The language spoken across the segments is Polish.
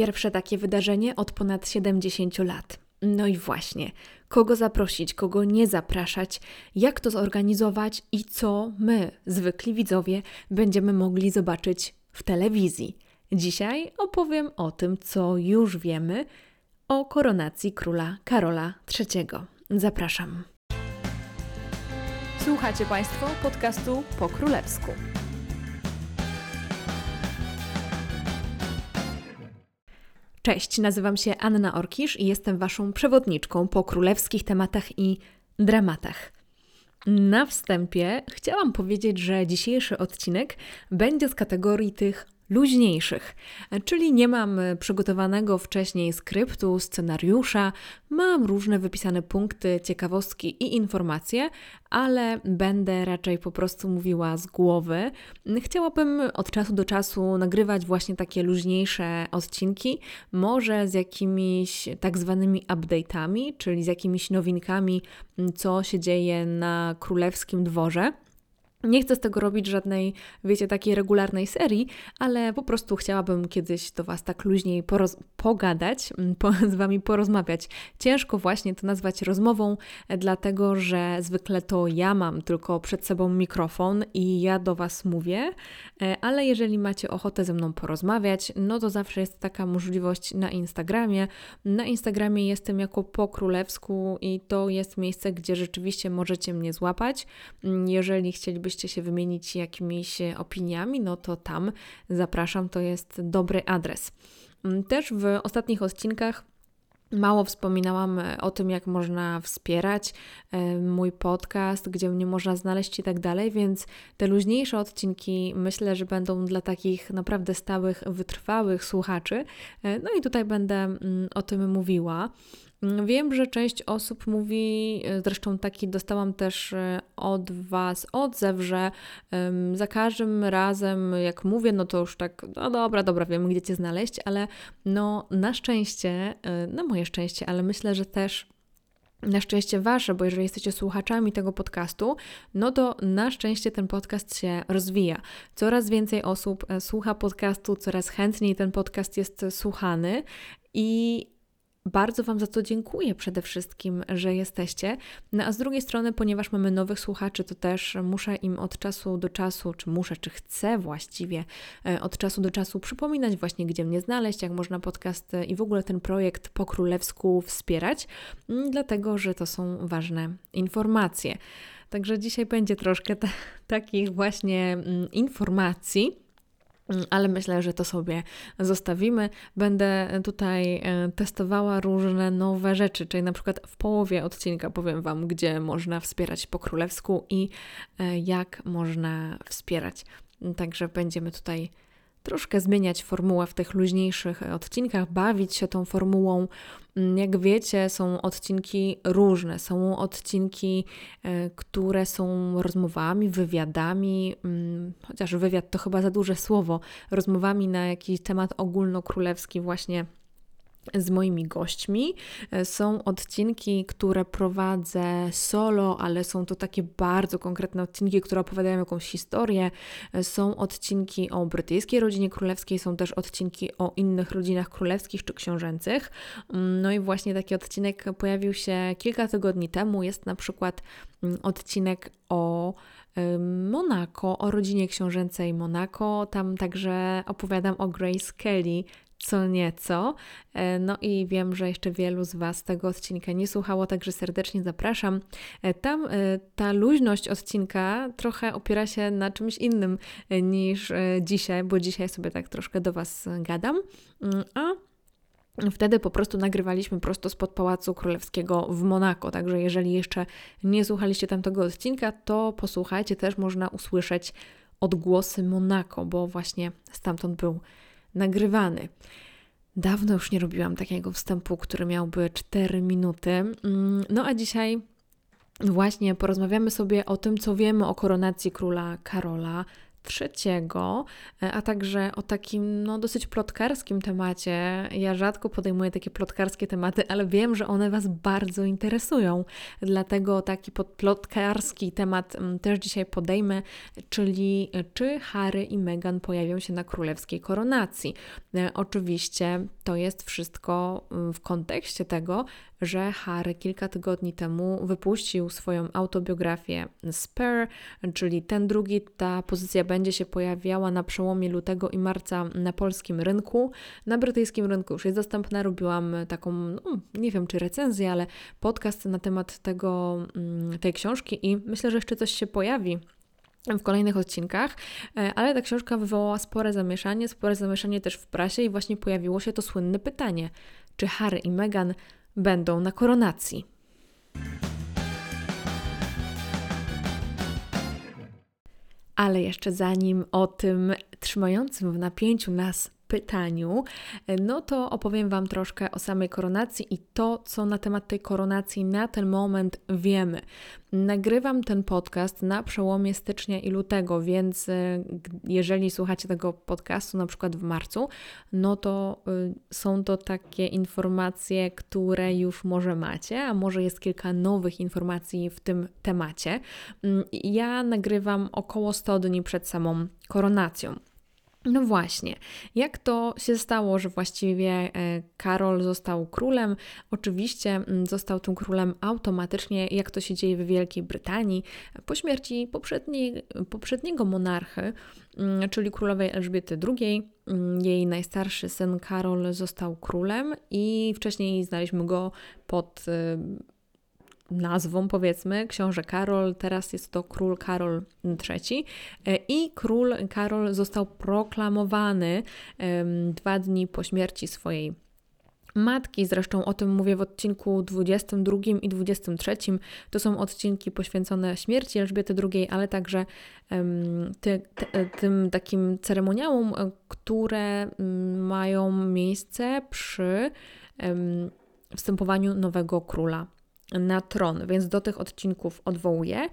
Pierwsze takie wydarzenie od ponad 70 lat. No i właśnie, kogo zaprosić, kogo nie zapraszać, jak to zorganizować i co my, zwykli widzowie, będziemy mogli zobaczyć w telewizji. Dzisiaj opowiem o tym, co już wiemy o koronacji króla Karola III. Zapraszam. Słuchacie Państwo podcastu po królewsku. Cześć, nazywam się Anna Orkisz i jestem Waszą przewodniczką po królewskich tematach i dramatach. Na wstępie chciałam powiedzieć, że dzisiejszy odcinek będzie z kategorii tych luźniejszych, czyli nie mam przygotowanego wcześniej skryptu, scenariusza, mam różne wypisane punkty, ciekawostki i informacje, ale będę raczej po prostu mówiła z głowy. Chciałabym od czasu do czasu nagrywać właśnie takie luźniejsze odcinki, może z jakimiś tak zwanymi update'ami, czyli z jakimiś nowinkami, co się dzieje na królewskim dworze. Nie chcę z tego robić żadnej, wiecie, takiej regularnej serii, ale po prostu chciałabym kiedyś do Was tak luźniej pogadać, mm, po, z Wami porozmawiać. Ciężko właśnie to nazwać rozmową, e, dlatego że zwykle to ja mam tylko przed sobą mikrofon i ja do Was mówię, e, ale jeżeli macie ochotę ze mną porozmawiać, no to zawsze jest taka możliwość na Instagramie. Na Instagramie jestem jako po królewsku i to jest miejsce, gdzie rzeczywiście możecie mnie złapać. Mm, jeżeli chcielibyście chcielibyście się wymienić jakimiś opiniami, no to tam zapraszam, to jest dobry adres. Mm, też w ostatnich odcinkach Mało wspominałam o tym, jak można wspierać e, mój podcast, gdzie mnie można znaleźć i tak dalej, więc te luźniejsze odcinki myślę, że będą dla takich naprawdę stałych, wytrwałych słuchaczy. E, no i tutaj będę mm, o tym mówiła. Wiem, że część osób mówi, e, zresztą taki dostałam też e, od Was odzew, że um, za każdym razem, jak mówię, no to już tak, no dobra, dobra, wiem, gdzie Cię znaleźć, ale no na szczęście, e, na moje szczęście, ale myślę, że też na szczęście wasze, bo jeżeli jesteście słuchaczami tego podcastu, no to na szczęście ten podcast się rozwija. Coraz więcej osób słucha podcastu, coraz chętniej ten podcast jest słuchany i bardzo Wam za to dziękuję przede wszystkim, że jesteście. No a z drugiej strony, ponieważ mamy nowych słuchaczy, to też muszę im od czasu do czasu, czy muszę, czy chcę właściwie e, od czasu do czasu przypominać właśnie, gdzie mnie znaleźć, jak można podcast i w ogóle ten projekt po królewsku wspierać, mm, dlatego że to są ważne informacje. Także dzisiaj będzie troszkę takich właśnie mm, informacji ale myślę, że to sobie zostawimy. Będę tutaj e, testowała różne nowe rzeczy, czyli na przykład w połowie odcinka powiem Wam, gdzie można wspierać po królewsku i e, jak można wspierać. Także będziemy tutaj troszkę zmieniać formułę w tych luźniejszych odcinkach, bawić się tą formułą. Mm, jak wiecie, są odcinki różne. Są odcinki, e, które są rozmowami, wywiadami, mm, chociaż wywiad to chyba za duże słowo, rozmowami na jakiś temat ogólnokrólewski, właśnie z moimi gośćmi. E, są odcinki, które prowadzę solo, ale są to takie bardzo konkretne odcinki, które opowiadają jakąś historię. E, są odcinki o brytyjskiej rodzinie królewskiej, są też odcinki o innych rodzinach królewskich czy książęcych. Mm, no i właśnie taki odcinek pojawił się kilka tygodni temu. Jest na przykład mm, odcinek o Monako, o rodzinie książęcej Monako. Tam także opowiadam o Grace Kelly, co nieco. E, no i wiem, że jeszcze wielu z Was tego odcinka nie słuchało, także serdecznie zapraszam. E, tam e, ta luźność odcinka trochę opiera się na czymś innym niż dzisiaj, bo dzisiaj sobie tak troszkę do Was gadam. Mm, a Wtedy po prostu nagrywaliśmy prosto spod Pałacu Królewskiego w Monako, także jeżeli jeszcze nie słuchaliście tamtego odcinka, to posłuchajcie, też można usłyszeć odgłosy Monako, bo właśnie stamtąd był nagrywany. Dawno już nie robiłam takiego wstępu, który miałby 4 minuty. Mm, no a dzisiaj właśnie porozmawiamy sobie o tym, co wiemy o koronacji króla Karola trzeciego, e, a także o takim no, dosyć plotkarskim temacie. Ja rzadko podejmuję takie plotkarskie tematy, ale wiem, że one Was bardzo interesują. Dlatego taki plotkarski temat mm, też dzisiaj podejmę, czyli czy Harry i Meghan pojawią się na królewskiej koronacji. E, oczywiście to jest wszystko mm, w kontekście tego, że Harry kilka tygodni temu wypuścił swoją autobiografię Spare, czyli ten drugi, ta pozycja będzie się pojawiała na przełomie lutego i marca na polskim rynku. Na brytyjskim rynku już jest dostępna. Robiłam taką, no, nie wiem czy recenzję, ale podcast na temat tego, mm, tej książki i myślę, że jeszcze coś się pojawi w kolejnych odcinkach, e, ale ta książka wywołała spore zamieszanie, spore zamieszanie też w prasie i właśnie pojawiło się to słynne pytanie, czy Harry i Meghan będą na koronacji. Ale jeszcze zanim o tym trzymającym w napięciu nas pytaniu, no to opowiem Wam troszkę o samej koronacji i to, co na temat tej koronacji na ten moment wiemy. Nagrywam ten podcast na przełomie stycznia i lutego, więc e, jeżeli słuchacie tego podcastu na przykład w marcu, no to y, są to takie informacje, które już może macie, a może jest kilka nowych informacji w tym temacie. Mm, ja nagrywam około 100 dni przed samą koronacją. No właśnie, jak to się stało, że właściwie e, Karol został królem? Oczywiście mm, został tym królem automatycznie, jak to się dzieje w Wielkiej Brytanii, po śmierci poprzedniej, poprzedniego monarchy, mm, czyli królowej Elżbiety II. Mm, jej najstarszy syn Karol został królem i wcześniej znaliśmy go pod e, nazwą, powiedzmy, książę Karol, teraz jest to król Karol III. E, I król Karol został proklamowany dwa dni po śmierci swojej matki. Zresztą o tym mówię w odcinku 22 i 23. To są odcinki poświęcone śmierci Elżbiety II, ale także ty, ty, e, tym takim ceremoniałom, e, które mają miejsce przy wstępowaniu nowego króla na tron, więc do tych odcinków odwołuję.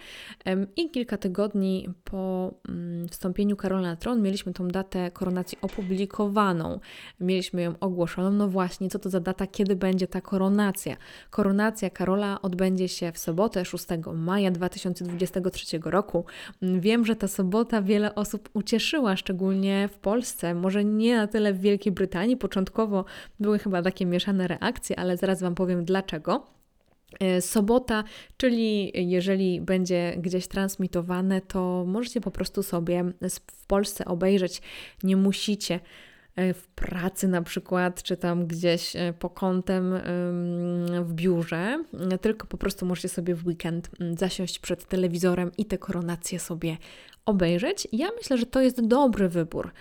I kilka tygodni po mm, wstąpieniu Karola na tron mieliśmy tą datę koronacji opublikowaną. Mieliśmy ją ogłoszoną. No właśnie, co to za data, kiedy będzie ta koronacja? Koronacja Karola odbędzie się w sobotę 6 maja 2023 roku. Wiem, że ta sobota wiele osób ucieszyła, szczególnie w Polsce. Może nie na tyle w Wielkiej Brytanii. Początkowo były chyba takie mieszane reakcje, ale zaraz Wam powiem dlaczego. E, sobota, czyli jeżeli będzie gdzieś transmitowane, to możecie po prostu sobie w Polsce obejrzeć. Nie musicie e, w pracy na przykład, czy tam gdzieś e, po kątem w biurze, tylko po prostu możecie sobie w weekend zasiąść przed telewizorem i te koronacje sobie obejrzeć. Ja myślę, że to jest dobry wybór.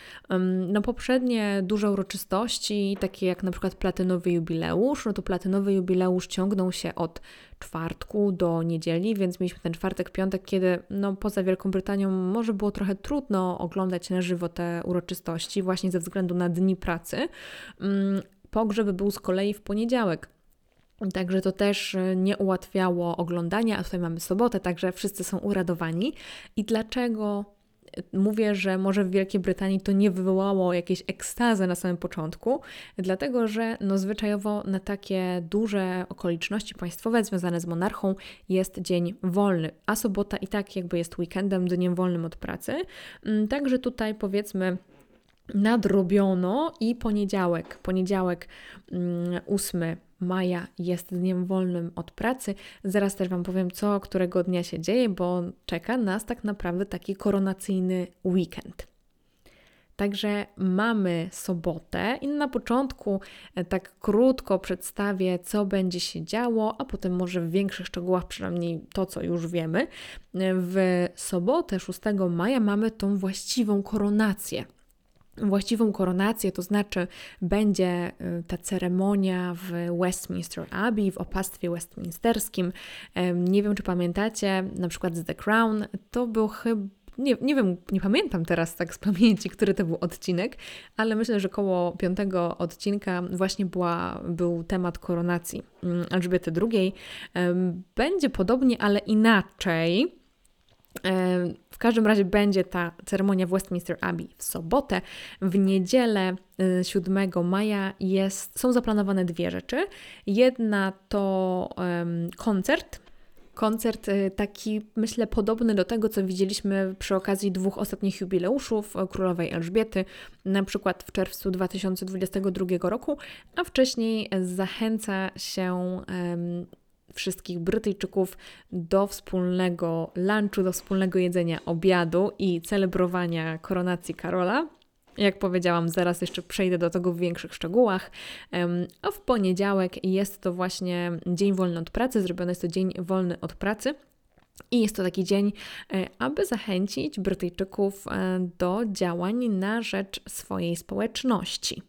No poprzednie duże uroczystości, takie jak na przykład platynowy jubileusz, no to platynowy jubileusz ciągnął się od czwartku do niedzieli, więc mieliśmy ten czwartek, piątek, kiedy no poza Wielką Brytanią może było trochę trudno oglądać na żywo te uroczystości właśnie ze względu na dni pracy. Pogrzeb był z kolei w poniedziałek. Także to też e, nie ułatwiało oglądania, a tutaj mamy sobotę, także wszyscy są uradowani. I dlaczego e, mówię, że może w Wielkiej Brytanii to nie wywołało jakiejś ekstazy na samym początku? Dlatego, że no zwyczajowo na takie duże okoliczności państwowe związane z monarchą jest dzień wolny, a sobota i tak jakby jest weekendem, dniem wolnym od pracy. Mm, także tutaj powiedzmy nadrobiono i poniedziałek, poniedziałek 8 mm, maja jest dniem wolnym od pracy. Zaraz też Wam powiem, co którego dnia się dzieje, bo czeka nas tak naprawdę taki koronacyjny weekend. Także mamy sobotę i na początku e, tak krótko przedstawię, co będzie się działo, a potem może w większych szczegółach, przynajmniej to, co już wiemy. E, w sobotę 6 maja mamy tą właściwą koronację właściwą koronację, to znaczy będzie y, ta ceremonia w Westminster Abbey, w opastwie westminsterskim. Nie wiem, czy pamiętacie, na przykład z The Crown, to był chyba nie, nie wiem, nie pamiętam teraz tak z pamięci, który to był odcinek, ale myślę, że koło piątego odcinka właśnie była, był temat koronacji mm, Elżbiety II. Będzie podobnie, ale inaczej. W każdym razie będzie ta ceremonia w Westminster Abbey w sobotę. W niedzielę 7 maja jest, są zaplanowane dwie rzeczy. Jedna to um, koncert koncert y, taki, myślę, podobny do tego, co widzieliśmy przy okazji dwóch ostatnich jubileuszów królowej Elżbiety, na przykład w czerwcu 2022 roku, a wcześniej zachęca się um, wszystkich Brytyjczyków do wspólnego lunchu, do wspólnego jedzenia obiadu i celebrowania koronacji Karola. Jak powiedziałam, zaraz jeszcze przejdę do tego w większych szczegółach. A w poniedziałek jest to właśnie dzień wolny od pracy, zrobiony jest to dzień wolny od pracy. I jest to taki dzień, e, aby zachęcić Brytyjczyków e, do działań na rzecz swojej społeczności.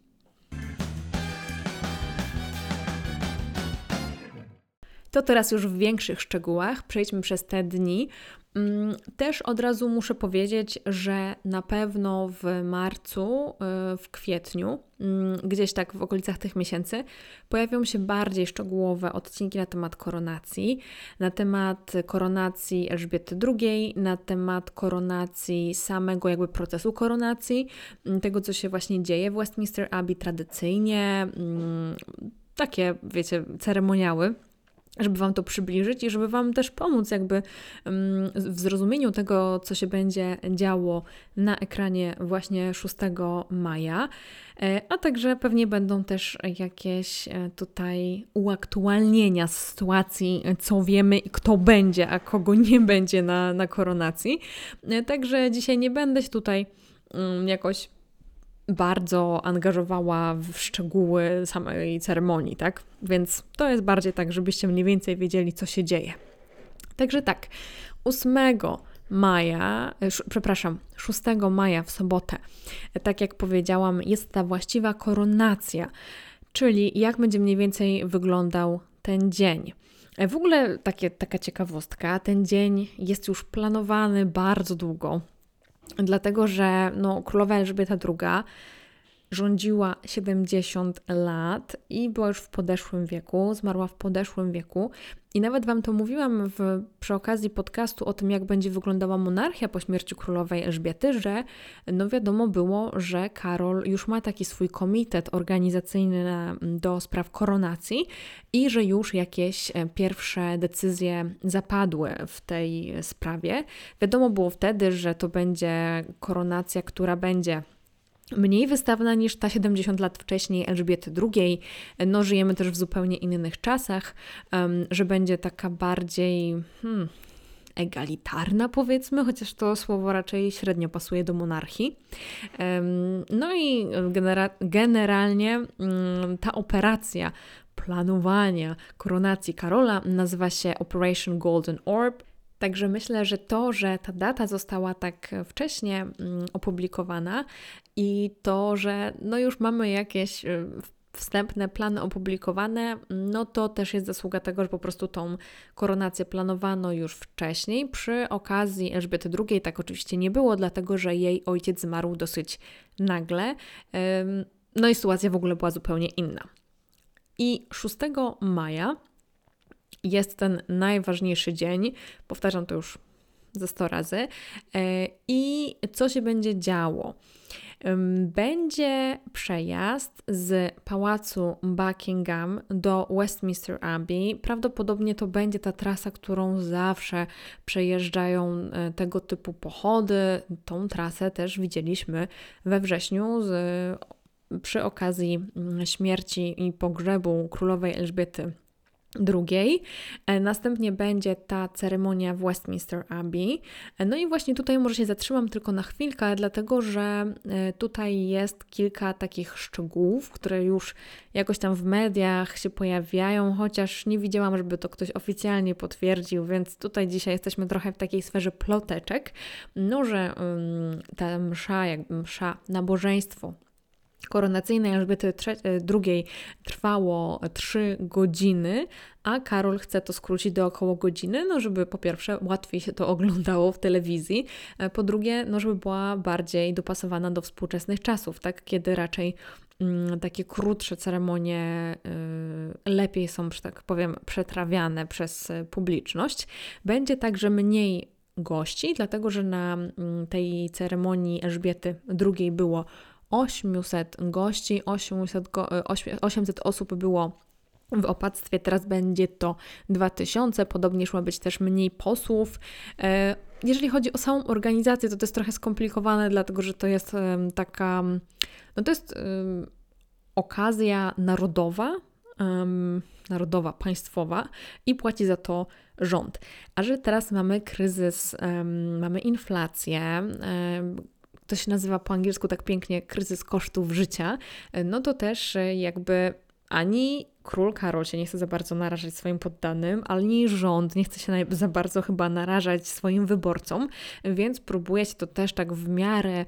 To teraz już w większych szczegółach przejdźmy przez te dni. Mm, też od razu muszę powiedzieć, że na pewno w marcu, y, w kwietniu, mm, gdzieś tak w okolicach tych miesięcy, pojawią się bardziej szczegółowe odcinki na temat koronacji, na temat koronacji Elżbiety II, na temat koronacji samego jakby procesu koronacji, mm, tego co się właśnie dzieje w Westminster Abbey tradycyjnie, takie wiecie, ceremoniały żeby Wam to przybliżyć i żeby Wam też pomóc jakby w zrozumieniu tego, co się będzie działo na ekranie właśnie 6 maja. E, a także pewnie będą też jakieś e, tutaj uaktualnienia sytuacji, co wiemy i kto będzie, a kogo nie będzie na, na koronacji. E, także dzisiaj nie będę się tutaj jakoś bardzo angażowała w szczegóły samej ceremonii, tak? Więc to jest bardziej tak, żebyście mniej więcej wiedzieli, co się dzieje. Także tak, 8 maja, przepraszam, 6 maja w sobotę, tak jak powiedziałam, jest ta właściwa koronacja, czyli jak będzie mniej więcej wyglądał ten dzień. W ogóle takie, taka ciekawostka, ten dzień jest już planowany bardzo długo dlatego że no, królowa Elżbieta II rządziła 70 lat i była już w podeszłym wieku, zmarła w podeszłym wieku. I nawet Wam to mówiłam w, przy okazji podcastu o tym, jak będzie wyglądała monarchia po śmierci królowej Elżbiety, że no wiadomo było, że Karol już ma taki swój komitet organizacyjny na, do spraw koronacji i że już jakieś e, pierwsze decyzje zapadły w tej sprawie. Wiadomo było wtedy, że to będzie koronacja, która będzie mniej wystawna niż ta 70 lat wcześniej Elżbiety II. No, żyjemy też w zupełnie innych czasach, że będzie taka bardziej hmm, egalitarna, powiedzmy, chociaż to słowo raczej średnio pasuje do monarchii. No i genera generalnie mm, ta operacja planowania koronacji Karola nazywa się Operation Golden Orb. Także myślę, że to, że ta data została tak wcześnie mm, opublikowana i to, że no już mamy jakieś y, wstępne plany opublikowane, no to też jest zasługa tego, że po prostu tą koronację planowano już wcześniej. Przy okazji Elżbiety II tak oczywiście nie było, dlatego że jej ojciec zmarł dosyć nagle. No i sytuacja w ogóle była zupełnie inna. I 6 maja jest ten najważniejszy dzień. Powtarzam to już ze 100 razy. E, I co się będzie działo? Będzie przejazd z pałacu Buckingham do Westminster Abbey. Prawdopodobnie to będzie ta trasa, którą zawsze przejeżdżają e, tego typu pochody. Tą trasę też widzieliśmy we wrześniu z, przy okazji mm, śmierci i pogrzebu królowej Elżbiety drugiej. E, następnie będzie ta ceremonia w Westminster Abbey. E, no i właśnie tutaj może się zatrzymam tylko na chwilkę, dlatego że e, tutaj jest kilka takich szczegółów, które już jakoś tam w mediach się pojawiają, chociaż nie widziałam, żeby to ktoś oficjalnie potwierdził, więc tutaj dzisiaj jesteśmy trochę w takiej sferze ploteczek. No, że um, ta msza, jak msza, nabożeństwo koronacyjnej Elżbiety II trwało 3 godziny, a Karol chce to skrócić do około godziny, no żeby po pierwsze łatwiej się to oglądało w telewizji, po drugie, no żeby była bardziej dopasowana do współczesnych czasów, tak, kiedy raczej mm, takie krótsze ceremonie y, lepiej są, że tak powiem, przetrawiane przez publiczność. Będzie także mniej gości, dlatego że na mm, tej ceremonii Elżbiety II było 800 gości, 800, 800 osób było w opactwie, teraz będzie to 2000, podobnie ma być też mniej posłów. E, jeżeli chodzi o samą organizację, to to jest trochę skomplikowane, dlatego że to jest taka, no to jest okazja narodowa, narodowa, państwowa i płaci za to rząd. A że teraz mamy kryzys, mamy inflację, to się nazywa po angielsku tak pięknie kryzys kosztów życia, no to też e, jakby ani król Karol się nie chce za bardzo narażać swoim poddanym, ani rząd nie chce się za bardzo chyba narażać swoim wyborcom, więc próbuje się to też tak w miarę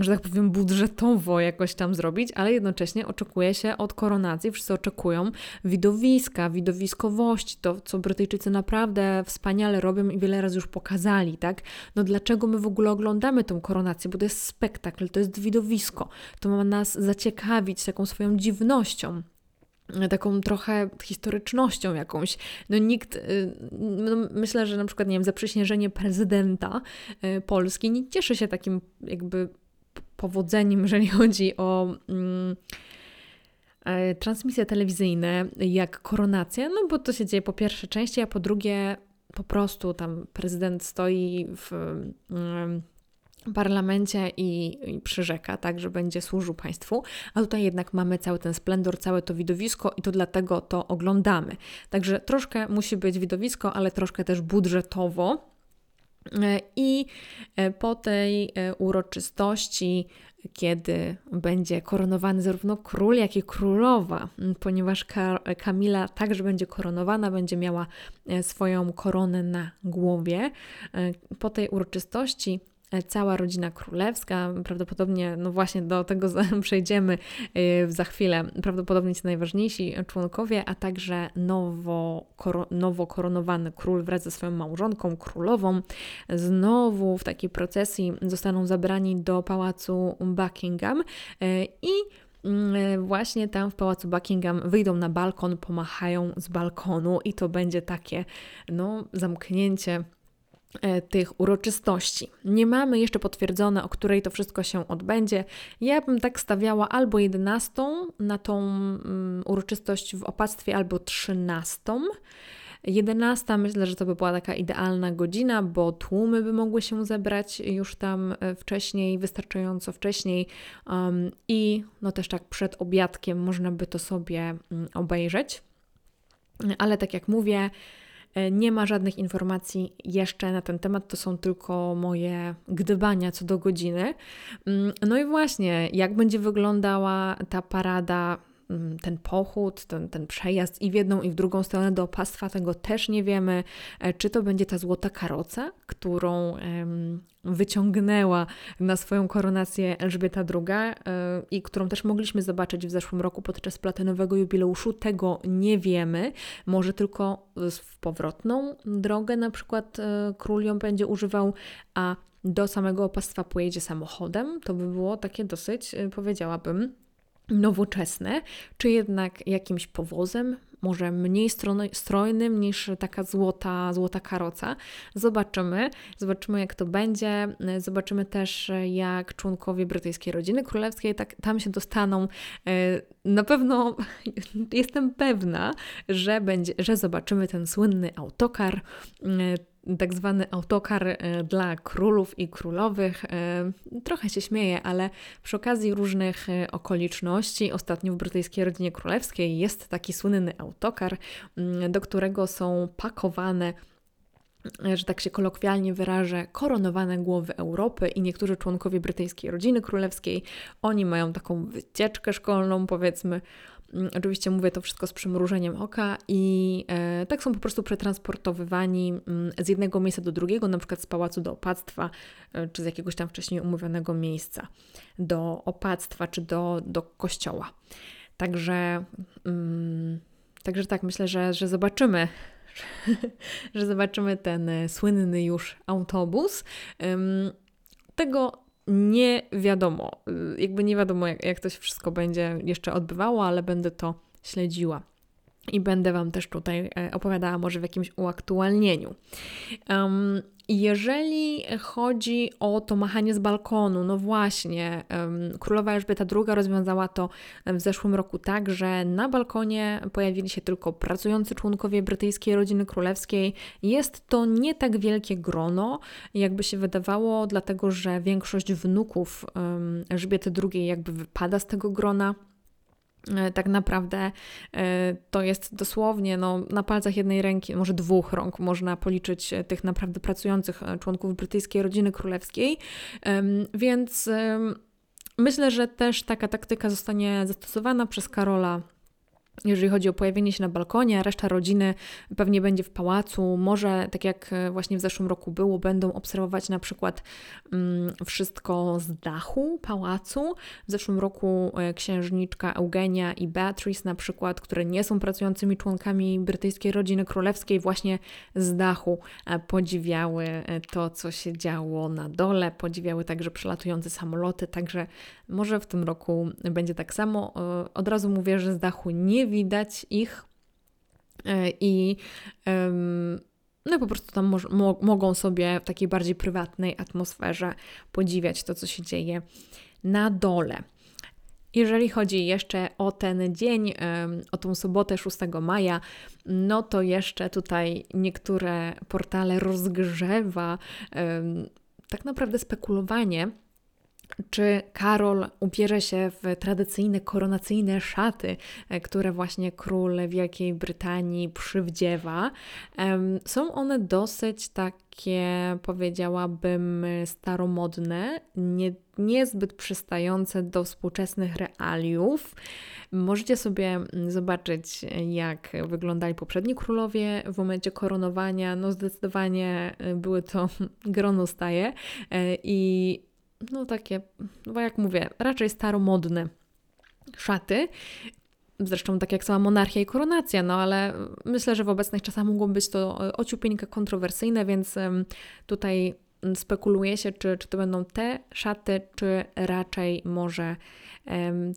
że tak powiem, budżetowo jakoś tam zrobić, ale jednocześnie oczekuje się od koronacji, wszyscy oczekują widowiska, widowiskowości, to co Brytyjczycy naprawdę wspaniale robią i wiele razy już pokazali, tak? No dlaczego my w ogóle oglądamy tą koronację? Bo to jest spektakl, to jest widowisko, to ma nas zaciekawić taką swoją dziwnością taką trochę historycznością jakąś. No nikt, y, no myślę, że na przykład, nie wiem, zaprzysiężenie prezydenta y, Polski nie cieszy się takim jakby powodzeniem, jeżeli chodzi o mm, e, transmisje telewizyjne, jak koronacja, no bo to się dzieje po pierwsze częściej, a po drugie po prostu tam prezydent stoi w mm, parlamencie i, i przyrzeka, tak, że będzie służył państwu, a tutaj jednak mamy cały ten splendor, całe to widowisko i to dlatego to oglądamy. Także troszkę musi być widowisko, ale troszkę też budżetowo, I e, po tej e, uroczystości, kiedy będzie koronowany zarówno król, jak i królowa, ponieważ Kamila także będzie koronowana, będzie miała swoją koronę na głowie. Po tej uroczystości E, cała rodzina królewska. Prawdopodobnie, no właśnie do tego przejdziemy e, za chwilę. Prawdopodobnie ci najważniejsi członkowie, a także nowo, nowo koronowany król wraz ze swoją małżonką królową. Znowu w takiej procesji zostaną zabrani do pałacu Buckingham e, i mm, właśnie tam w pałacu Buckingham wyjdą na balkon, pomachają z balkonu i to będzie takie no, zamknięcie E, tych uroczystości. Nie mamy jeszcze potwierdzone, o której to wszystko się odbędzie. Ja bym tak stawiała albo 11 na tą um, uroczystość w opactwie, albo 13. 11 myślę, że to by była taka idealna godzina, bo tłumy by mogły się zebrać już tam e, wcześniej, wystarczająco wcześniej um, i no też tak przed obiadkiem można by to sobie um, obejrzeć. Ale tak jak mówię, E, nie ma żadnych informacji jeszcze na ten temat, to są tylko moje gdybania co do godziny. Mm, no i właśnie, jak będzie wyglądała ta parada Mm, ten pochód, ten, ten przejazd i w jedną i w drugą stronę do opastwa, tego też nie wiemy. E, czy to będzie ta złota karoca, którą wyciągnęła na swoją koronację Elżbieta II e, i którą też mogliśmy zobaczyć w zeszłym roku podczas platynowego jubileuszu, tego nie wiemy. Może tylko w powrotną drogę na przykład e, król ją będzie używał, a do samego opastwa pojedzie samochodem. To by było takie dosyć, powiedziałabym, nowoczesne, czy jednak jakimś powozem, może mniej strojnym niż taka złota, złota karoca. Zobaczymy, zobaczymy jak to będzie. Zobaczymy też, jak członkowie brytyjskiej rodziny królewskiej tak, tam się dostaną. E, na pewno jestem pewna, że, będzie, że zobaczymy ten słynny autokar e, tak zwany autokar e, dla królów i królowych. E, trochę się śmieję, ale przy okazji różnych e, okoliczności, ostatnio w brytyjskiej rodzinie królewskiej jest taki słynny autokar, mm, do którego są pakowane że tak się kolokwialnie wyrażę, koronowane głowy Europy i niektórzy członkowie brytyjskiej rodziny królewskiej, oni mają taką wycieczkę szkolną, powiedzmy, oczywiście mówię to wszystko z przymrużeniem oka i e, tak są po prostu przetransportowywani mm, z jednego miejsca do drugiego, na przykład z pałacu do opactwa, e, czy z jakiegoś tam wcześniej umówionego miejsca do opactwa, czy do, do kościoła. Także, mm, także tak, myślę, że, że zobaczymy, że zobaczymy ten e, słynny już autobus. Tego nie wiadomo, y, jakby nie wiadomo, jak, jak to się wszystko będzie jeszcze odbywało, ale będę to śledziła. I będę Wam też tutaj e, opowiadała, może w jakimś uaktualnieniu. Um, jeżeli chodzi o to machanie z balkonu, no właśnie, królowa Elżbieta II rozwiązała to w zeszłym roku tak, że na balkonie pojawili się tylko pracujący członkowie brytyjskiej rodziny królewskiej. Jest to nie tak wielkie grono, jakby się wydawało, dlatego że większość wnuków Elżbiety II jakby wypada z tego grona. E, tak naprawdę e, to jest dosłownie no, na palcach jednej ręki, może dwóch rąk można policzyć e, tych naprawdę pracujących członków brytyjskiej rodziny królewskiej. Więc myślę, że też taka taktyka zostanie zastosowana przez Karola jeżeli chodzi o pojawienie się na balkonie, a reszta rodziny pewnie będzie w pałacu. Może, tak jak e, właśnie w zeszłym roku było, będą obserwować na przykład mm, wszystko z dachu pałacu. W zeszłym roku e, księżniczka Eugenia i Beatrice, na przykład, które nie są pracującymi członkami brytyjskiej rodziny królewskiej, właśnie z dachu e, podziwiały to, co się działo na dole, podziwiały także przelatujące samoloty. Także może w tym roku będzie tak samo. Od razu mówię, że z dachu nie widać ich e, i no po prostu tam mo mogą sobie w takiej bardziej prywatnej atmosferze podziwiać to, co się dzieje na dole. Jeżeli chodzi jeszcze o ten dzień, o tą sobotę 6 maja, no to jeszcze tutaj niektóre portale rozgrzewa tak naprawdę spekulowanie czy Karol ubierze się w tradycyjne koronacyjne szaty, e, które właśnie król Wielkiej Brytanii przywdziewa. Są one dosyć takie, powiedziałabym, staromodne, nie, niezbyt przystające do współczesnych realiów. Możecie sobie mm, zobaczyć, jak wyglądali poprzedni królowie w momencie koronowania. No, zdecydowanie e, były to gronostaje e, i no takie, no jak mówię, raczej staromodne szaty. Zresztą tak jak sama monarchia i koronacja, no ale myślę, że w obecnych czasach mogło być to e, ociupieńkę kontrowersyjne, więc tutaj spekuluje się, czy, czy to będą te szaty, czy raczej może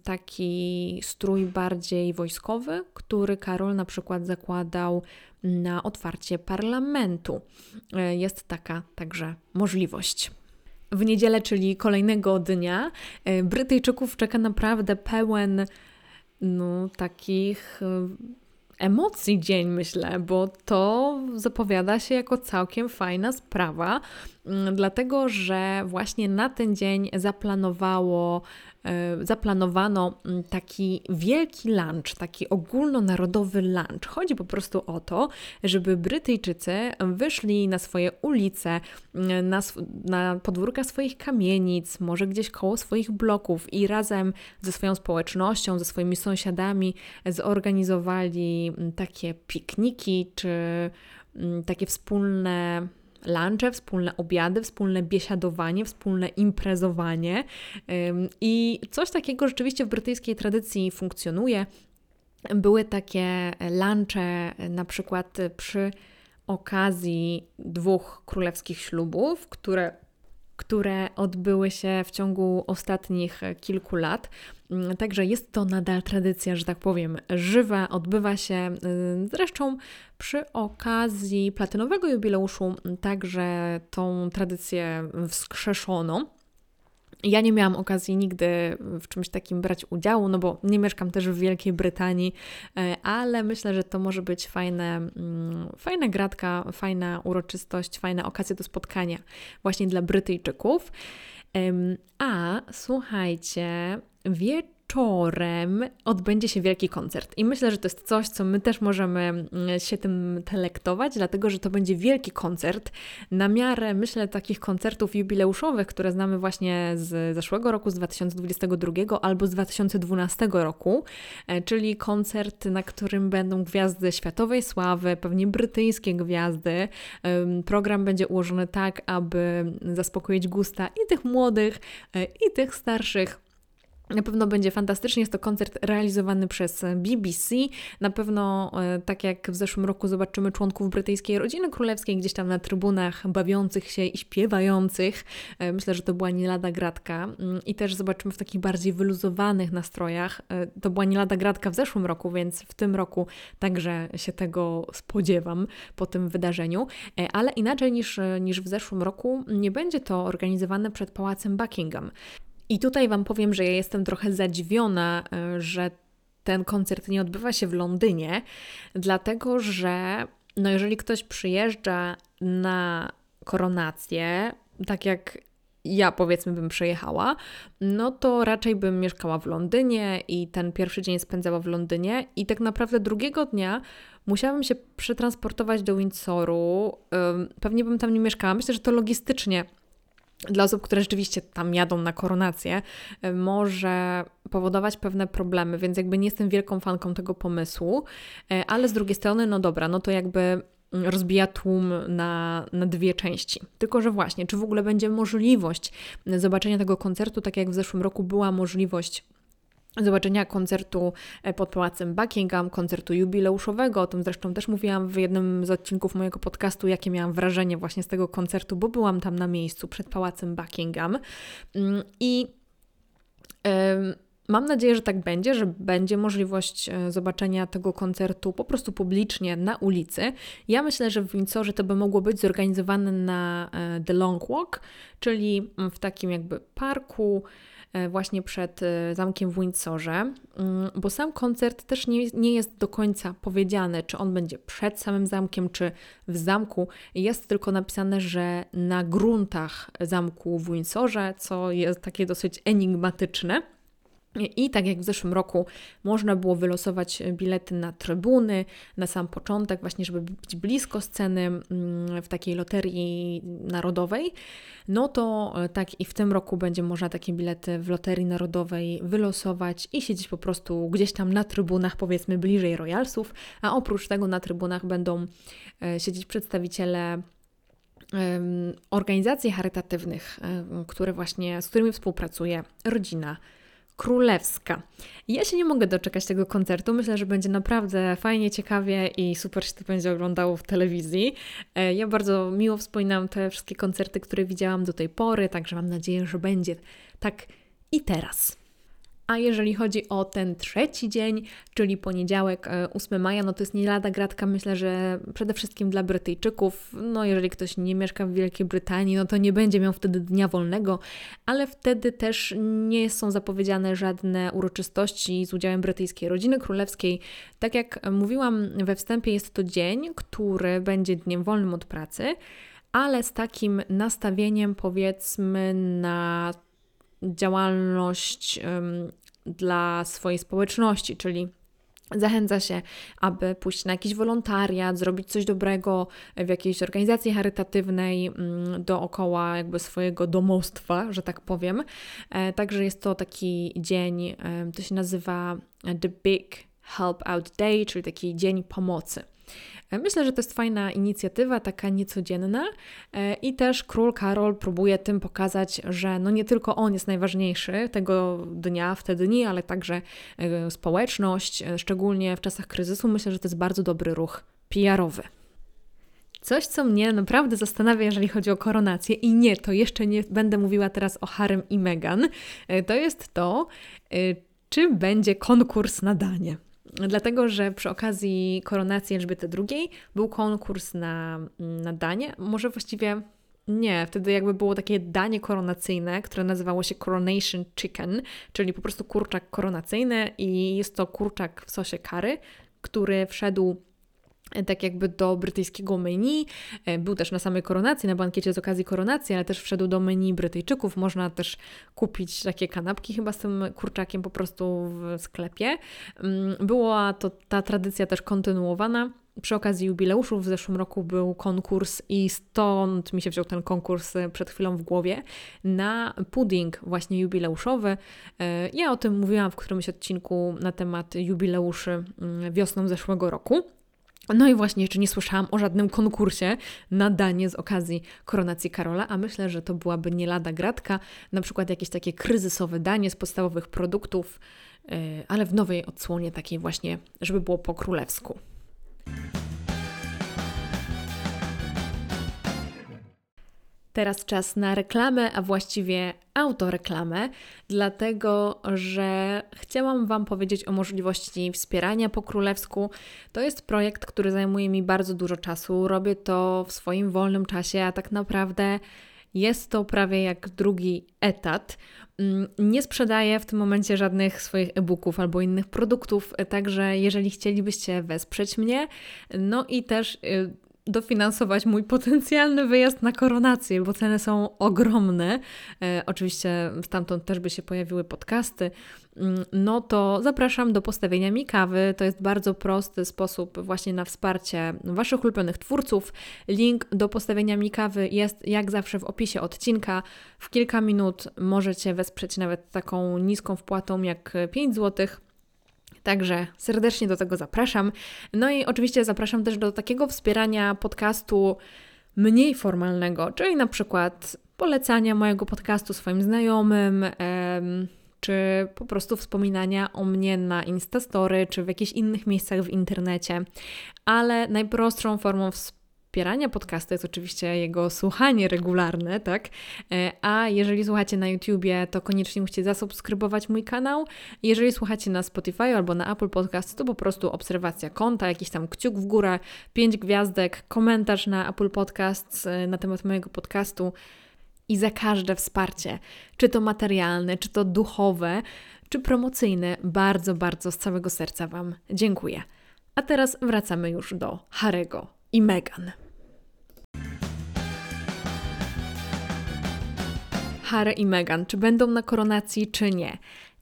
taki strój bardziej wojskowy, który Karol na przykład zakładał na otwarcie parlamentu. E, jest taka także możliwość. W niedzielę, czyli kolejnego dnia, e, Brytyjczyków czeka naprawdę pełen no, takich e, emocji dzień, myślę, bo to zapowiada się jako całkiem fajna sprawa, dlatego że właśnie na ten dzień zaplanowało E, zaplanowano mm, taki wielki lunch, taki ogólnonarodowy lunch. Chodzi po prostu o to, żeby Brytyjczycy wyszli na swoje ulice, mm, na, na podwórka swoich kamienic, może gdzieś koło swoich bloków i razem ze swoją społecznością, ze swoimi sąsiadami zorganizowali mm, takie pikniki czy takie wspólne lunche, wspólne obiady, wspólne biesiadowanie, wspólne imprezowanie. I coś takiego rzeczywiście w brytyjskiej tradycji funkcjonuje. Były takie lunche na przykład przy okazji dwóch królewskich ślubów, które które odbyły się w ciągu ostatnich kilku lat. Mm, także jest to nadal tradycja, że tak powiem, żywa, odbywa się y, zresztą przy okazji platynowego jubileuszu, także tą tradycję wskrzeszono. Ja nie miałam okazji nigdy w czymś takim brać udziału, no bo nie mieszkam też w Wielkiej Brytanii, e, ale myślę, że to może być fajne, mm, fajna gratka, fajna uroczystość, fajna okazja do spotkania właśnie dla Brytyjczyków. A słuchajcie, wie wieczorem odbędzie się wielki koncert. I myślę, że to jest coś, co my też możemy mm, się tym telektować, dlatego że to będzie wielki koncert na miarę, myślę, takich koncertów jubileuszowych, które znamy właśnie z zeszłego roku, z 2022 albo z 2012 roku, e, czyli koncert, na którym będą gwiazdy światowej sławy, pewnie brytyjskie gwiazdy. Program będzie ułożony tak, aby zaspokoić gusta i tych młodych, e, i tych starszych Na pewno będzie fantastycznie. Jest to koncert realizowany przez BBC. Na pewno, e, tak jak w zeszłym roku, zobaczymy członków brytyjskiej rodziny królewskiej gdzieś tam na trybunach, bawiących się i śpiewających. E, myślę, że to była nie lada gratka. Mm, I też zobaczymy w takich bardziej wyluzowanych nastrojach. E, to była nie lada gratka w zeszłym roku, więc w tym roku także się tego spodziewam po tym wydarzeniu. Ale inaczej niż, niż w zeszłym roku, nie będzie to organizowane przed pałacem Buckingham. I tutaj Wam powiem, że ja jestem trochę zadziwiona, e, że ten koncert nie odbywa się w Londynie, dlatego że no jeżeli ktoś przyjeżdża na koronację, tak jak ja powiedzmy bym przejechała, no to raczej bym mieszkała w Londynie i ten pierwszy dzień spędzała w Londynie i tak naprawdę drugiego dnia musiałabym się przetransportować do Windsoru. Pewnie bym tam nie mieszkała. Myślę, że to logistycznie dla osób, które rzeczywiście tam jadą na koronację, y, może powodować pewne problemy, więc jakby nie jestem wielką fanką tego pomysłu, y, ale z drugiej strony, no dobra, no to jakby rozbija tłum na, na dwie części. Tylko, że właśnie, czy w ogóle będzie możliwość zobaczenia tego koncertu, tak jak w zeszłym roku była możliwość zobaczenia koncertu e, pod Pałacem Buckingham, koncertu jubileuszowego. O tym zresztą też mówiłam w jednym z odcinków mojego podcastu, jakie miałam wrażenie właśnie z tego koncertu, bo byłam tam na miejscu przed Pałacem Buckingham. Mm, I Mam nadzieję, że tak będzie, że będzie możliwość e, zobaczenia tego koncertu po prostu publicznie na ulicy. Ja myślę, że w Windsorze to by mogło być zorganizowane na e, The Long Walk, czyli w takim jakby parku, właśnie przed e, zamkiem w Windsorze, mm, bo sam koncert też nie, nie jest do końca powiedziane, czy on będzie przed samym zamkiem, czy w zamku. Jest tylko napisane, że na gruntach zamku w Windsorze, co jest takie dosyć enigmatyczne. I tak jak w zeszłym roku można było wylosować bilety na trybuny, na sam początek, właśnie żeby być blisko sceny mm, w takiej loterii narodowej, no to e, tak i w tym roku będzie można takie bilety w loterii narodowej wylosować i siedzieć po prostu gdzieś tam na trybunach, powiedzmy bliżej Royalsów, a oprócz tego na trybunach będą e, siedzieć przedstawiciele organizacji charytatywnych, e, które właśnie, z którymi współpracuje rodzina królewska. Ja się nie mogę doczekać tego koncertu. Myślę, że będzie naprawdę fajnie, ciekawie i super się to będzie oglądało w telewizji. E, ja bardzo miło wspominam te wszystkie koncerty, które widziałam do tej pory, także mam nadzieję, że będzie tak i teraz. A jeżeli chodzi o ten trzeci dzień, czyli poniedziałek 8 e, maja, no to jest nie lada gratka, myślę, że przede wszystkim dla Brytyjczyków. No jeżeli ktoś nie mieszka w Wielkiej Brytanii, no to nie będzie miał wtedy dnia wolnego, ale wtedy też nie są zapowiedziane żadne uroczystości z udziałem brytyjskiej rodziny królewskiej. Tak jak mówiłam we wstępie, jest to dzień, który będzie dniem wolnym od pracy, ale z takim nastawieniem powiedzmy na działalność dla swojej społeczności, czyli Zachęca się, aby pójść na jakiś wolontariat, zrobić coś dobrego w jakiejś organizacji charytatywnej dookoła jakby swojego domostwa, że tak powiem. E, także jest to taki dzień, to się nazywa The Big Help Out Day, czyli taki dzień pomocy. Myślę, że to jest fajna inicjatywa, taka niecodzienna e, i też król Karol próbuje tym pokazać, że no nie tylko on jest najważniejszy tego dnia, w te dni, ale także e, społeczność, e, szczególnie w czasach kryzysu. Myślę, że to jest bardzo dobry ruch PR-owy. Coś, co mnie naprawdę zastanawia, jeżeli chodzi o koronację, i nie, to jeszcze nie będę mówiła teraz o Harem i Meghan, to jest to, czy będzie konkurs na danie dlatego że przy okazji koronacji Elżbiety II był konkurs na, na danie. Może właściwie nie, wtedy jakby było takie danie koronacyjne, które nazywało się Coronation Chicken, czyli po prostu kurczak koronacyjny i jest to kurczak w sosie kary, który wszedł tak jakby do brytyjskiego menu. E, był też na samej koronacji, na bankiecie z okazji koronacji, ale też wszedł do menu Brytyjczyków. Można też kupić takie kanapki chyba z tym kurczakiem po prostu w sklepie. Mm, była to ta tradycja też kontynuowana. Przy okazji jubileuszów w zeszłym roku był konkurs i stąd mi się wziął ten konkurs e, przed chwilą w głowie na pudding właśnie jubileuszowy. E, ja o tym mówiłam w którymś odcinku na temat jubileuszy mm, wiosną zeszłego roku. No i właśnie, jeszcze nie słyszałam o żadnym konkursie na danie z okazji koronacji Karola, a myślę, że to byłaby nie lada gratka, na przykład jakieś takie kryzysowe danie z podstawowych produktów, yy, ale w nowej odsłonie takiej właśnie, żeby było po królewsku. Teraz czas na reklamę, a właściwie autoreklamę, dlatego że chciałam Wam powiedzieć o możliwości wspierania po królewsku. To jest projekt, który zajmuje mi bardzo dużo czasu. Robię to w swoim wolnym czasie, a tak naprawdę jest to prawie jak drugi etat. Mm, nie sprzedaję w tym momencie żadnych swoich e-booków albo innych produktów, także jeżeli chcielibyście wesprzeć mnie, no i też y, dofinansować mój potencjalny wyjazd na koronację, bo ceny są ogromne. E, oczywiście stamtąd też by się pojawiły podcasty. Mm, no to zapraszam do postawienia mi kawy. To jest bardzo prosty sposób właśnie na wsparcie Waszych ulubionych twórców. Link do postawienia mi kawy jest jak zawsze w opisie odcinka. W kilka minut możecie wesprzeć nawet taką niską wpłatą jak 5 złotych Także serdecznie do tego zapraszam. No i oczywiście zapraszam też do takiego wspierania podcastu mniej formalnego, czyli na przykład polecania mojego podcastu swoim znajomym, czy po prostu wspominania o mnie na Instastory, czy w jakichś innych miejscach w internecie. Ale najprostszą formą wspierania wspierania podcastu jest oczywiście jego słuchanie regularne, tak? E, a jeżeli słuchacie na YouTubie, to koniecznie musicie zasubskrybować mój kanał. Jeżeli słuchacie na Spotify albo na Apple Podcast, to po prostu obserwacja konta, jakiś tam kciuk w górę, pięć gwiazdek, komentarz na Apple Podcast e, na temat mojego podcastu i za każde wsparcie, czy to materialne, czy to duchowe, czy promocyjne, bardzo, bardzo z całego serca Wam dziękuję. A teraz wracamy już do Harego i Meghan. Harry i Meghan, czy będą na koronacji, czy nie.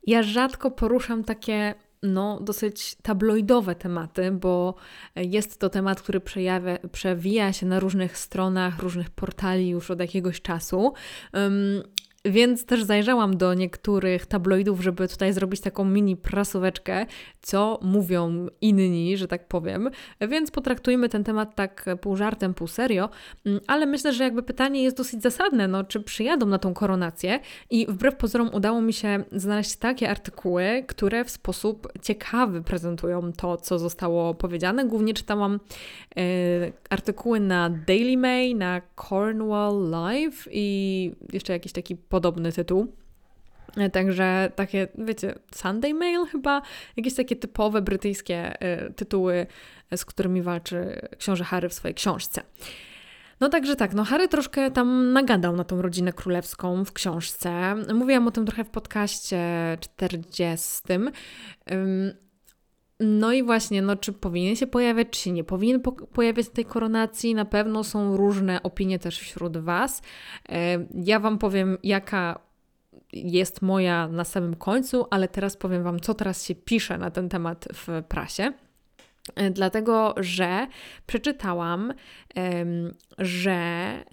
Ja rzadko poruszam takie no, dosyć tabloidowe tematy, bo jest to temat, który przejawia, przewija się na różnych stronach, różnych portali już od jakiegoś czasu. Więc też zajrzałam do niektórych tabloidów, żeby tutaj zrobić taką mini prasóweczkę, co mówią inni, że tak powiem. Więc potraktujmy ten temat tak pół żartem, pół serio. Mm, ale myślę, że jakby pytanie jest dosyć zasadne, no czy przyjadą na tą koronację? I wbrew pozorom udało mi się znaleźć takie artykuły, które w sposób ciekawy prezentują to, co zostało powiedziane. Głównie czytałam e, artykuły na Daily Mail, na Cornwall Live i jeszcze jakiś taki podobny tytuł. E, także takie, wiecie, Sunday Mail chyba, jakieś takie typowe brytyjskie y, tytuły, z którymi walczy książę Harry w swojej książce. No także tak, no Harry troszkę tam nagadał na tą rodzinę królewską w książce. Mówiłam o tym trochę w podcaście 40. No i właśnie, no czy powinien się pojawiać, czy nie powinien po pojawiać tej koronacji? Na pewno są różne opinie też wśród Was. E, ja Wam powiem, jaka jest moja na samym końcu, ale teraz powiem Wam, co teraz się pisze na ten temat w prasie. E, dlatego, że przeczytałam, że e,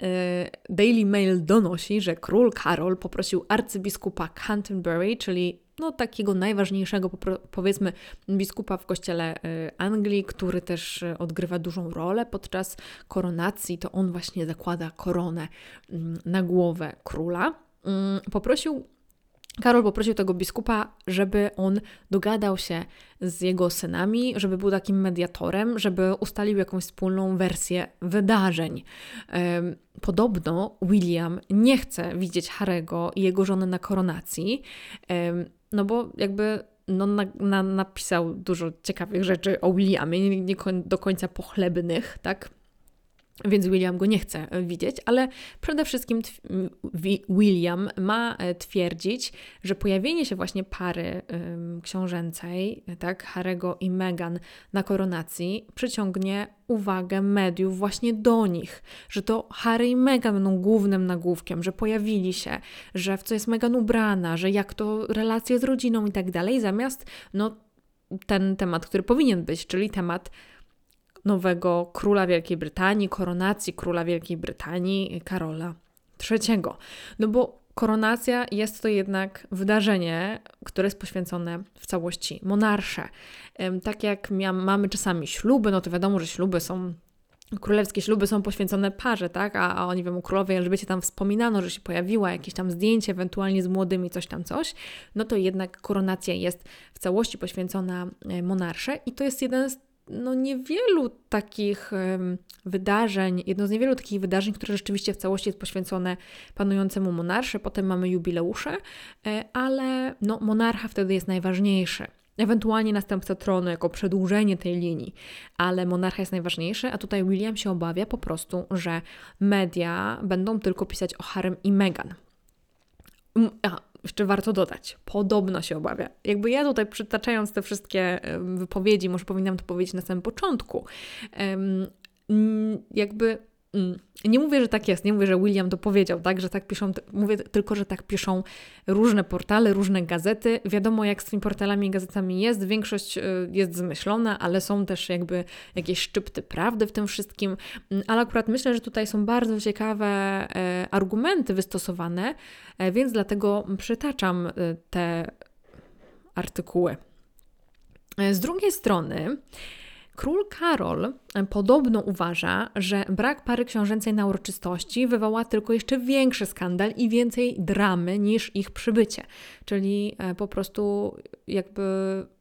Daily Mail donosi, że król Karol poprosił arcybiskupa Canterbury, czyli no, takiego najważniejszego, powiedzmy, biskupa w kościele y, Anglii, który też y, odgrywa dużą rolę podczas koronacji. To on właśnie zakłada koronę mm, na głowę króla. Mm, poprosił Karol poprosił tego biskupa, żeby on dogadał się z jego synami, żeby był takim mediatorem, żeby ustalił jakąś wspólną wersję wydarzeń. Podobno William nie chce widzieć Harego i jego żony na koronacji, no bo jakby no, na, na, napisał dużo ciekawych rzeczy o Williamie, nie, nie do końca pochlebnych, tak? Więc William go nie chce widzieć, ale przede wszystkim William ma e, twierdzić, że pojawienie się właśnie pary książęcej, tak, Harego i Meghan na koronacji przyciągnie uwagę mediów właśnie do nich, że to Harry i Meghan będą głównym nagłówkiem, że pojawili się, że w co jest Meghan ubrana, że jak to relacje z rodziną i tak dalej, zamiast no ten temat, który powinien być, czyli temat nowego króla Wielkiej Brytanii, koronacji króla Wielkiej Brytanii Karola III. No bo koronacja jest to jednak wydarzenie, które jest poświęcone w całości monarsze. Tak jak mamy czasami śluby, no to wiadomo, że śluby są królewskie śluby są poświęcone parze, tak? A, a oni wiem, u królowej Elżbiecie tam wspominano, że się pojawiła jakieś tam zdjęcie, ewentualnie z młodymi, coś tam, coś, no to jednak koronacja jest w całości poświęcona e, monarsze i to jest jeden z no, niewielu takich wydarzeń, jedno z niewielu takich wydarzeń, które rzeczywiście w całości jest poświęcone panującemu monarsze. Potem mamy jubileusze, e, ale no, monarcha wtedy jest najważniejszy. Ewentualnie następca tronu jako przedłużenie tej linii, ale monarcha jest najważniejszy, a tutaj William się obawia po prostu, że media będą tylko pisać o Harem i Meghan. Jeszcze warto dodać, podobno się obawia. Jakby ja tutaj przytaczając te wszystkie wypowiedzi, może powinnam to powiedzieć na samym początku, jakby. Nie mówię, że tak jest, nie mówię, że William to powiedział, tak, że tak piszą, mówię tylko, że tak piszą różne portale, różne gazety. Wiadomo, jak z tymi portalami i gazetami jest, większość y, jest zmyślona, ale są też jakby jakieś szczypty prawdy w tym wszystkim. Mm, ale akurat myślę, że tutaj są bardzo ciekawe e, argumenty wystosowane, e, więc dlatego przytaczam y, te artykuły. E, z drugiej strony, Król Karol e, podobno uważa, że brak pary książęcej na uroczystości wywoła tylko jeszcze większy skandal i więcej dramy niż ich przybycie. Czyli e, po prostu jakby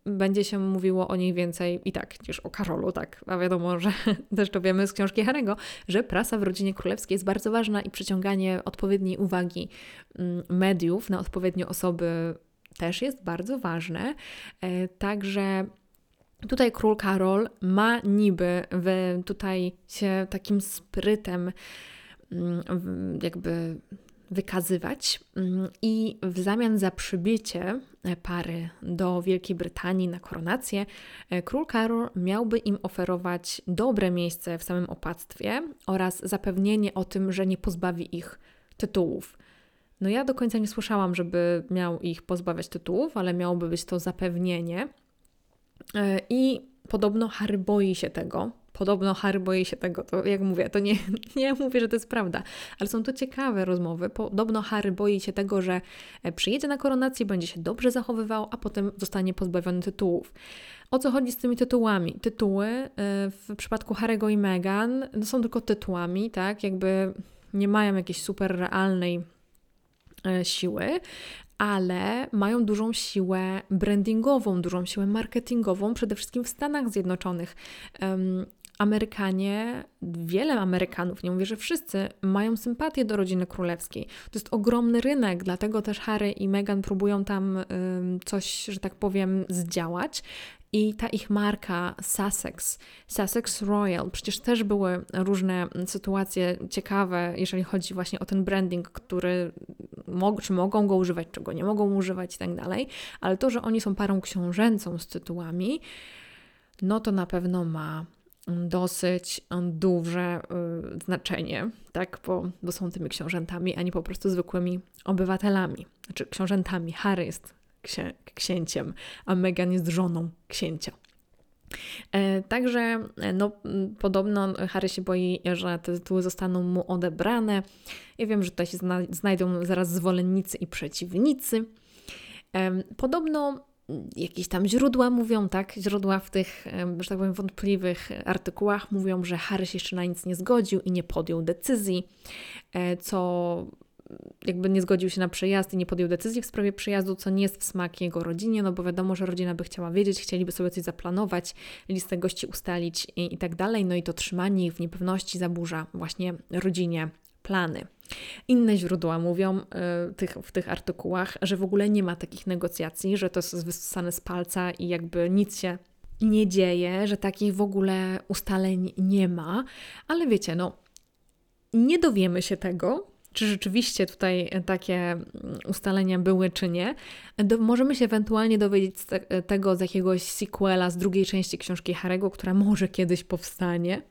będzie się mówiło o niej więcej i tak niż o Karolu, tak. A wiadomo, że też to wiemy z książki Harego, że prasa w rodzinie królewskiej jest bardzo ważna i przyciąganie odpowiedniej uwagi mm, mediów na odpowiednie osoby też jest bardzo ważne. E, także Tutaj król Karol ma niby w, tutaj się takim sprytem mm, jakby wykazywać mm, i w zamian za przybycie pary do Wielkiej Brytanii na koronację, e, król Karol miałby im oferować dobre miejsce w samym opactwie oraz zapewnienie o tym, że nie pozbawi ich tytułów. No ja do końca nie słyszałam, żeby miał ich pozbawiać tytułów, ale miałoby być to zapewnienie, E, I podobno Harry boi się tego. Podobno Harry boi się tego, to jak mówię, to nie, nie mówię, że to jest prawda, ale są to ciekawe rozmowy. Podobno Harry boi się tego, że e, przyjedzie na koronację, będzie się dobrze zachowywał, a potem zostanie pozbawiony tytułów. O co chodzi z tymi tytułami? Tytuły e, w przypadku Harry'ego i Meghan no są tylko tytułami, tak? Jakby nie mają jakiejś super realnej siły, ale mają dużą siłę brandingową, dużą siłę marketingową, przede wszystkim w Stanach Zjednoczonych. Um, Amerykanie, wiele Amerykanów, nie mówię, że wszyscy, mają sympatię do rodziny królewskiej. To jest ogromny rynek, dlatego też Harry i Meghan próbują tam um, coś, że tak powiem, zdziałać. I ta ich marka Sussex, Sussex Royal, przecież też były różne sytuacje ciekawe, jeżeli chodzi właśnie o ten branding, który mog czy mogą go używać, czego nie mogą używać i tak dalej, ale to, że oni są parą książęcą z tytułami, no to na pewno ma dosyć duże y, znaczenie, tak, bo, bo są tymi książętami, a nie po prostu zwykłymi obywatelami. Znaczy książętami. Harry jest księ księciem, a Meghan jest żoną księcia. E, także no, podobno Harry się boi, że te tytuły zostaną mu odebrane. Ja wiem, że tutaj się zna znajdą zaraz zwolennicy i przeciwnicy. E, podobno jakieś tam źródła mówią, tak, źródła w tych, że tak powiem, wątpliwych artykułach mówią, że Harry się jeszcze na nic nie zgodził i nie podjął decyzji, e, co jakby nie zgodził się na przyjazd i nie podjął decyzji w sprawie przyjazdu, co nie jest w smak jego rodzinie, no bo wiadomo, że rodzina by chciała wiedzieć, chcieliby sobie coś zaplanować, listę gości ustalić i, i tak dalej, no i to trzymanie ich w niepewności zaburza właśnie rodzinie plany. Inne źródła mówią y, tych, w tych artykułach, że w ogóle nie ma takich negocjacji, że to jest wysane z palca i jakby nic się nie dzieje, że takich w ogóle ustaleń nie ma, ale wiecie, no nie dowiemy się tego, czy rzeczywiście tutaj takie mm, ustalenia były, czy nie. Do, możemy się ewentualnie dowiedzieć z te, tego z jakiegoś sequela, z drugiej części książki Harego, która może kiedyś powstanie.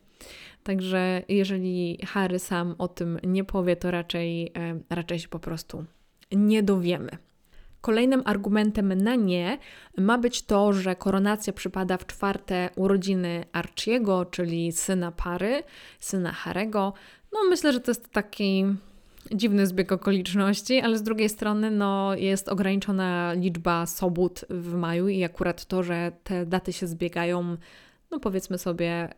Także jeżeli Harry sam o tym nie powie, to raczej, e, raczej się po prostu nie dowiemy. Kolejnym argumentem na nie ma być to, że koronacja przypada w czwarte urodziny Archiego, czyli syna pary, syna Harego. No myślę, że to jest taki dziwny zbieg okoliczności, ale z drugiej strony no, jest ograniczona liczba sobót w maju i akurat to, że te daty się zbiegają, no powiedzmy sobie,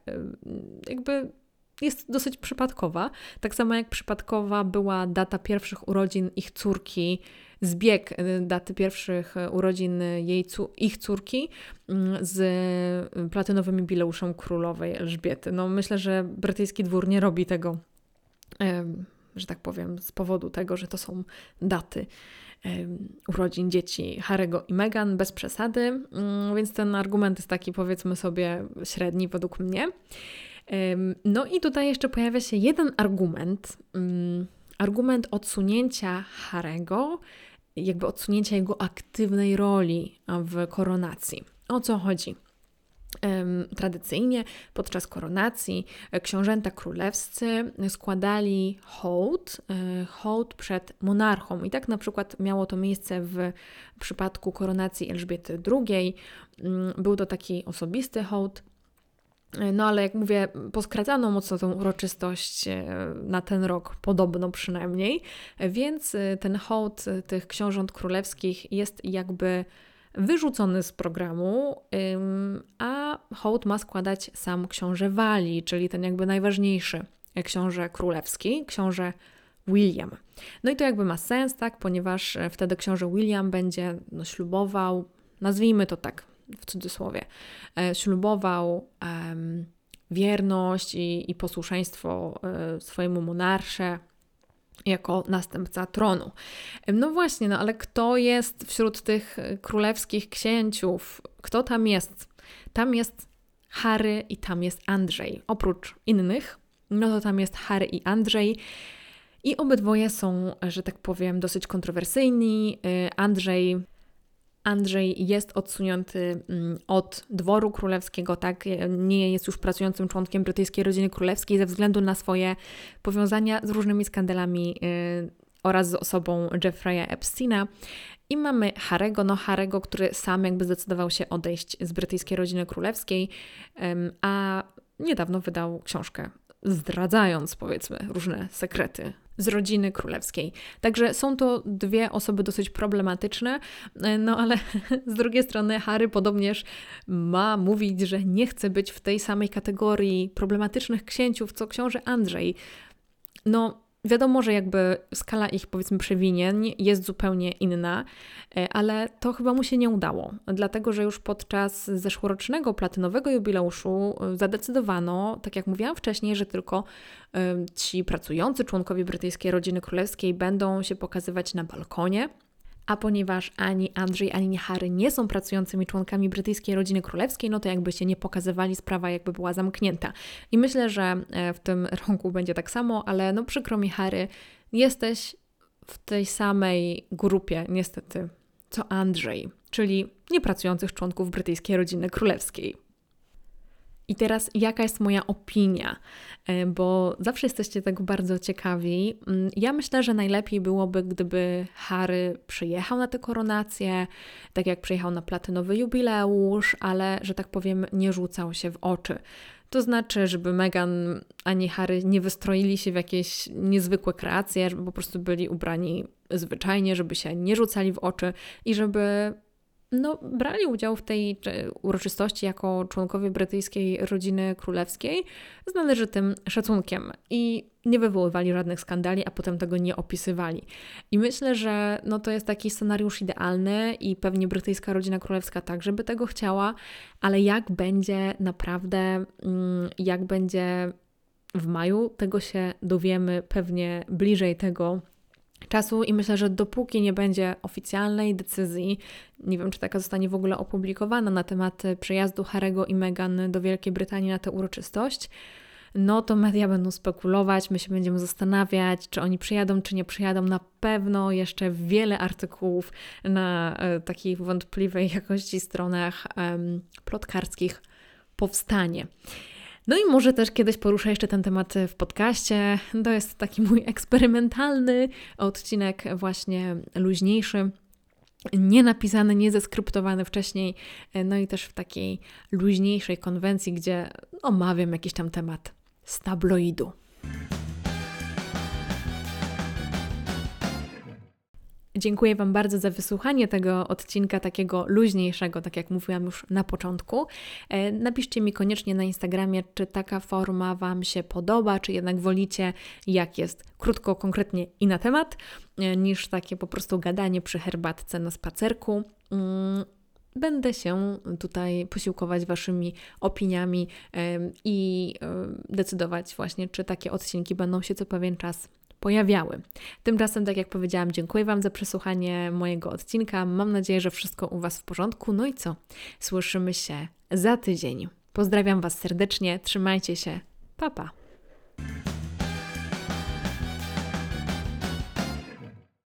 jakby jest dosyć przypadkowa. Tak samo jak przypadkowa była data pierwszych urodzin ich córki, zbieg y, daty pierwszych urodzin jej, ich córki mm, z platynowym jubileuszem królowej Elżbiety. No myślę, że brytyjski dwór nie robi tego, że tak powiem, z powodu tego, że to są daty urodzin dzieci Harego i Meghan, bez przesady, mm, więc ten argument jest taki powiedzmy sobie średni według mnie. No i tutaj jeszcze pojawia się jeden argument, mm, argument odsunięcia Harego, jakby odsunięcia jego aktywnej roli w koronacji. O co chodzi? Tradycyjnie podczas koronacji e, książęta królewscy składali hołd, e, hołd przed monarchą. I tak na przykład miało to miejsce w przypadku koronacji Elżbiety II. Mm, był to taki osobisty hołd, no ale jak mówię, poskracano mocno tą uroczystość e, na ten rok, podobno przynajmniej, więc e, ten hołd e, tych książąt królewskich jest jakby wyrzucony z programu, a hołd ma składać sam książę Walii, czyli ten jakby najważniejszy książę królewski, książę William. No i to jakby ma sens, tak, ponieważ wtedy książę William będzie no, ślubował, nazwijmy to tak, w cudzysłowie, e, ślubował wierność i, i posłuszeństwo e, swojemu monarsze jako następca tronu. No właśnie, no ale kto jest wśród tych królewskich księciów? Kto tam jest? Tam jest Harry i tam jest Andrzej. Oprócz innych, no to tam jest Harry i Andrzej. I obydwoje są, że tak powiem, dosyć kontrowersyjni. E, Andrzej Andrzej jest odsunięty mm, od dworu królewskiego, tak, nie jest już pracującym członkiem brytyjskiej rodziny królewskiej ze względu na swoje powiązania z różnymi skandalami yy, oraz z osobą Jeffrey'a Epsteina. I mamy Harego, no Harego, który sam jakby zdecydował się odejść z brytyjskiej rodziny królewskiej, a niedawno wydał książkę zdradzając powiedzmy różne sekrety z rodziny królewskiej. Także są to dwie osoby dosyć problematyczne, no ale z drugiej strony Harry podobnież ma mówić, że nie chce być w tej samej kategorii problematycznych księciów co książę Andrzej. No, Wiadomo, że jakby skala ich powiedzmy przewinień jest zupełnie inna, e, ale to chyba mu się nie udało, dlatego że już podczas zeszłorocznego platynowego jubileuszu e, zadecydowano, tak jak mówiłam wcześniej, że tylko e, ci pracujący członkowie brytyjskiej rodziny królewskiej będą się pokazywać na balkonie a ponieważ ani Andrzej, ani Harry nie są pracującymi członkami brytyjskiej rodziny królewskiej, no to jakby się nie pokazywali, sprawa jakby była zamknięta. I myślę, że e, w tym roku będzie tak samo, ale no przykro mi Harry, jesteś w tej samej grupie niestety co Andrzej, czyli niepracujących członków brytyjskiej rodziny królewskiej. I teraz, jaka jest moja opinia? E, bo zawsze jesteście tego bardzo ciekawi. Mm, ja myślę, że najlepiej byłoby, gdyby Harry przyjechał na tę koronację, tak jak przyjechał na platynowy jubileusz, ale, że tak powiem, nie rzucał się w oczy. To znaczy, żeby Meghan ani Harry nie wystroili się w jakieś niezwykłe kreacje, żeby po prostu byli ubrani zwyczajnie, żeby się nie rzucali w oczy i żeby no, brali udział w tej uroczystości jako członkowie brytyjskiej rodziny królewskiej z należytym szacunkiem i nie wywoływali żadnych skandali, a potem tego nie opisywali. I myślę, że no, to jest taki scenariusz idealny i pewnie brytyjska rodzina królewska także by tego chciała, ale jak będzie naprawdę, mm, jak będzie w maju, tego się dowiemy pewnie bliżej tego czasu i myślę, że dopóki nie będzie oficjalnej decyzji, nie wiem czy taka zostanie w ogóle opublikowana na temat przyjazdu Harego i Meghan do Wielkiej Brytanii na tę uroczystość, no to media będą spekulować, my się będziemy zastanawiać, czy oni przyjadą, czy nie przyjadą. Na pewno jeszcze wiele artykułów na e, takich wątpliwej jakości stronach plotkarskich powstanie. No i może też kiedyś poruszę jeszcze ten temat w podcaście. To jest taki mój eksperymentalny odcinek, właśnie luźniejszy nie napisany, nie zeskryptowany wcześniej, no i też w takiej luźniejszej konwencji, gdzie omawiam jakiś tam temat z tabloidu. Dziękuję Wam bardzo za wysłuchanie tego odcinka takiego luźniejszego, tak jak mówiłam już na początku. E, napiszcie mi koniecznie na Instagramie, czy taka forma Wam się podoba, czy jednak wolicie, jak jest krótko, konkretnie i na temat, e, niż takie po prostu gadanie przy herbatce na spacerku. Mm, będę się tutaj posiłkować Waszymi opiniami i decydować właśnie, czy takie odcinki będą się co pewien czas pojawiały. Tymczasem, tak jak powiedziałam, dziękuję Wam za przesłuchanie mojego odcinka. Mam nadzieję, że wszystko u Was w porządku. No i co? Słyszymy się za tydzień. Pozdrawiam Was serdecznie, trzymajcie się. Pa, pa.